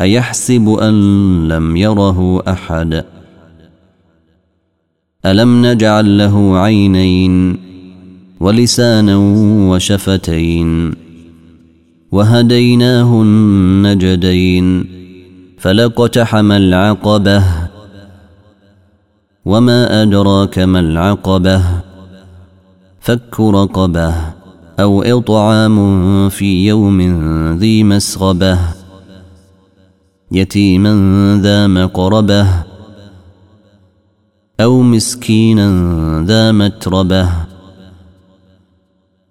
أيحسب أن لم يره أحد؟ ألم نجعل له عينين ولسانا وشفتين؟ وهديناه النجدين فلاقتحم العقبة. وما أدراك ما العقبة؟ فك رقبة أو إطعام في يوم ذي مسغبة. يتيما ذا مقربة أو مسكينا ذا متربة.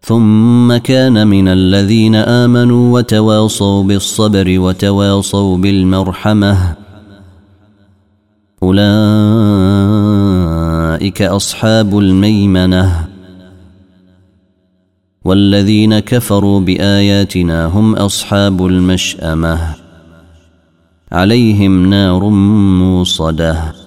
ثم كان من الذين آمنوا وتواصوا بالصبر وتواصوا بالمرحمة. أولئك أصحاب الميمنة. والذين كفروا بآياتنا هم أصحاب المشأمة. عليهم نار موصدة.